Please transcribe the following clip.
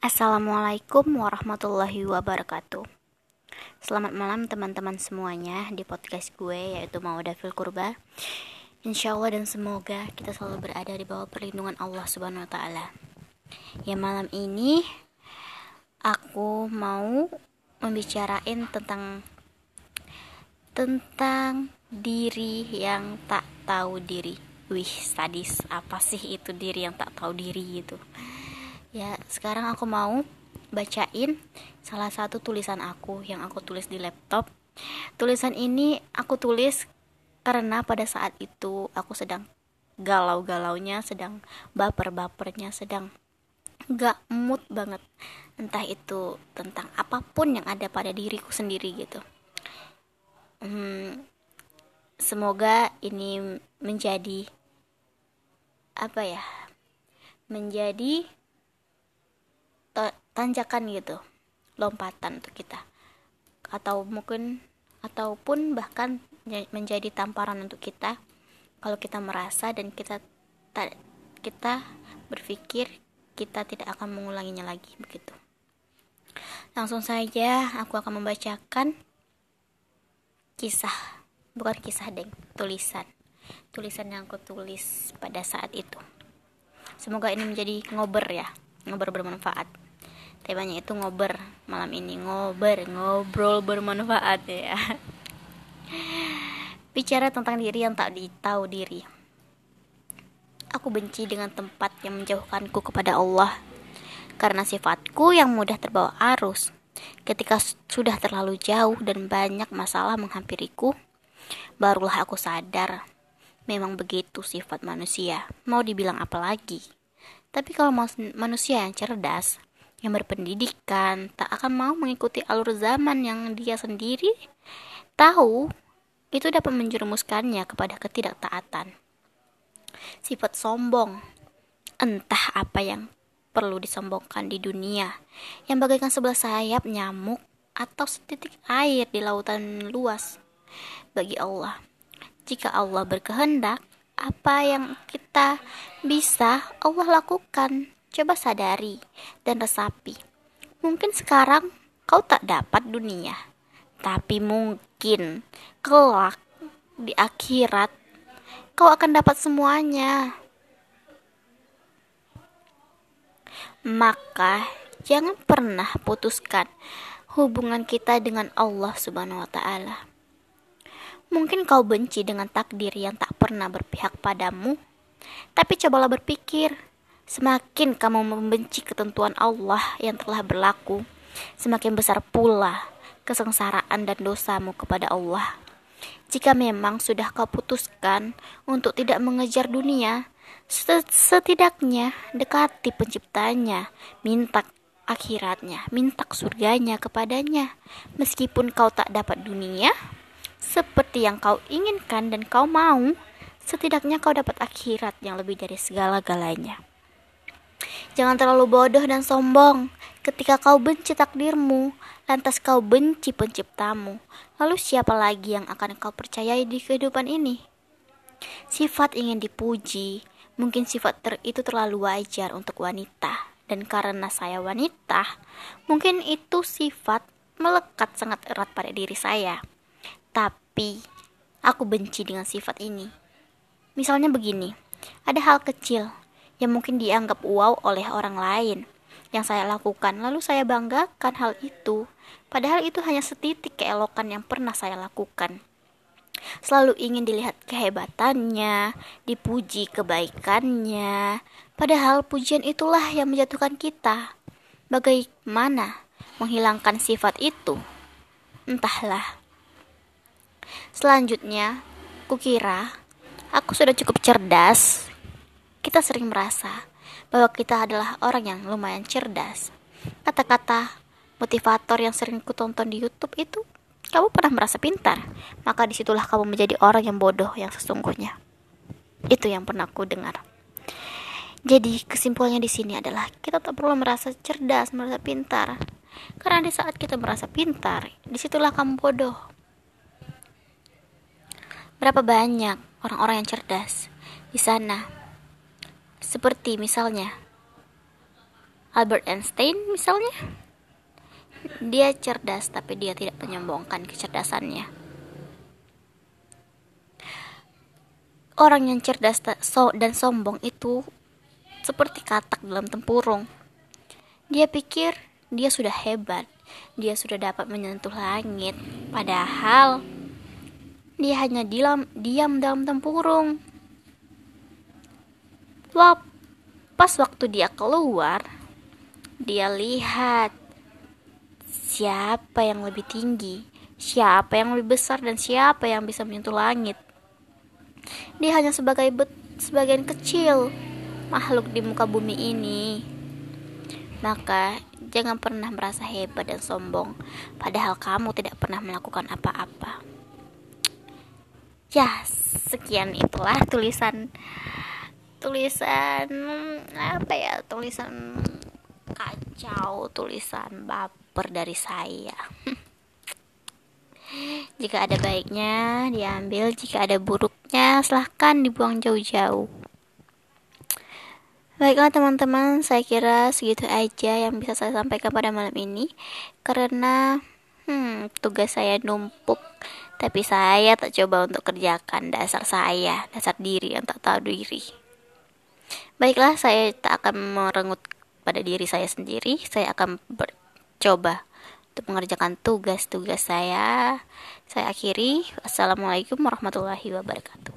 Assalamualaikum warahmatullahi wabarakatuh Selamat malam teman-teman semuanya di podcast gue yaitu Mauda Fil Kurba Insya Allah dan semoga kita selalu berada di bawah perlindungan Allah Subhanahu Wa Taala. Ya malam ini aku mau membicarain tentang tentang diri yang tak tahu diri. Wih, sadis apa sih itu diri yang tak tahu diri itu? Ya, sekarang aku mau bacain salah satu tulisan aku yang aku tulis di laptop. Tulisan ini aku tulis karena pada saat itu aku sedang galau-galaunya, sedang baper-bapernya, sedang gak mood banget. Entah itu tentang apa pun yang ada pada diriku sendiri gitu. Hmm, semoga ini menjadi apa ya? Menjadi tanjakan gitu lompatan untuk kita. Atau mungkin ataupun bahkan menjadi tamparan untuk kita. Kalau kita merasa dan kita tak kita berpikir kita tidak akan mengulanginya lagi begitu. Langsung saja aku akan membacakan kisah bukan kisah deng tulisan. Tulisan yang aku tulis pada saat itu. Semoga ini menjadi ngober ya ngobrol bermanfaat. Temanya itu ngobrol malam ini ngobrol ngobrol bermanfaat ya. Bicara tentang diri yang tak ditahu diri. Aku benci dengan tempat yang menjauhkanku kepada Allah. Karena sifatku yang mudah terbawa arus. Ketika sudah terlalu jauh dan banyak masalah menghampiriku barulah aku sadar. Memang begitu sifat manusia. Mau dibilang apa lagi tapi kalau manusia yang cerdas, yang berpendidikan, tak akan mau mengikuti alur zaman yang dia sendiri tahu, itu dapat menjerumuskannya kepada ketidaktaatan. Sifat sombong, entah apa yang perlu disombongkan di dunia, yang bagaikan sebelah sayap nyamuk atau setitik air di lautan luas. Bagi Allah, jika Allah berkehendak, apa yang kita bisa Allah lakukan. Coba sadari dan resapi. Mungkin sekarang kau tak dapat dunia, tapi mungkin kelak di akhirat kau akan dapat semuanya. Maka jangan pernah putuskan hubungan kita dengan Allah Subhanahu wa taala. Mungkin kau benci dengan takdir yang tak pernah berpihak padamu, tapi cobalah berpikir, semakin kamu membenci ketentuan Allah yang telah berlaku, semakin besar pula kesengsaraan dan dosamu kepada Allah. Jika memang sudah kau putuskan untuk tidak mengejar dunia, setidaknya dekati penciptanya, minta akhiratnya, minta surganya kepadanya. Meskipun kau tak dapat dunia, seperti yang kau inginkan dan kau mau, setidaknya kau dapat akhirat yang lebih dari segala-galanya. Jangan terlalu bodoh dan sombong ketika kau benci takdirmu, lantas kau benci penciptamu. Lalu siapa lagi yang akan kau percayai di kehidupan ini? Sifat ingin dipuji, mungkin sifat ter itu terlalu wajar untuk wanita. Dan karena saya wanita, mungkin itu sifat melekat sangat erat pada diri saya. Tapi aku benci dengan sifat ini. Misalnya begini, ada hal kecil yang mungkin dianggap wow oleh orang lain yang saya lakukan, lalu saya banggakan hal itu, padahal itu hanya setitik keelokan yang pernah saya lakukan. Selalu ingin dilihat kehebatannya, dipuji kebaikannya, padahal pujian itulah yang menjatuhkan kita. Bagaimana menghilangkan sifat itu? Entahlah. Selanjutnya, kukira aku sudah cukup cerdas. Kita sering merasa bahwa kita adalah orang yang lumayan cerdas. Kata-kata motivator yang sering kutonton di YouTube itu, kamu pernah merasa pintar, maka di situlah kamu menjadi orang yang bodoh yang sesungguhnya. Itu yang pernah aku dengar. Jadi kesimpulannya di sini adalah kita tak perlu merasa cerdas, merasa pintar. Karena di saat kita merasa pintar, di situlah kamu bodoh. Berapa banyak orang-orang yang cerdas di sana? Seperti misalnya Albert Einstein misalnya. Dia cerdas tapi dia tidak menyombongkan kecerdasannya. Orang yang cerdas dan sombong itu seperti katak dalam tempurung. Dia pikir dia sudah hebat. Dia sudah dapat menyentuh langit. Padahal dia hanya diam, diam dalam tempurung Wah, pas waktu dia keluar, dia lihat siapa yang lebih tinggi, siapa yang lebih besar, dan siapa yang bisa menyentuh langit. Dia hanya sebagai bet, sebagian kecil makhluk di muka bumi ini. Maka jangan pernah merasa hebat dan sombong, padahal kamu tidak pernah melakukan apa-apa. Ya, sekian itulah tulisan tulisan apa ya tulisan kacau tulisan baper dari saya. Jika ada baiknya diambil. Jika ada buruknya silahkan dibuang jauh-jauh. Baiklah teman-teman, saya kira segitu aja yang bisa saya sampaikan pada malam ini. Karena hmm, tugas saya numpuk tapi saya tak coba untuk kerjakan dasar saya, dasar diri yang tak tahu diri. Baiklah, saya tak akan merenggut pada diri saya sendiri. Saya akan bercoba untuk mengerjakan tugas-tugas saya. Saya akhiri. Assalamualaikum warahmatullahi wabarakatuh.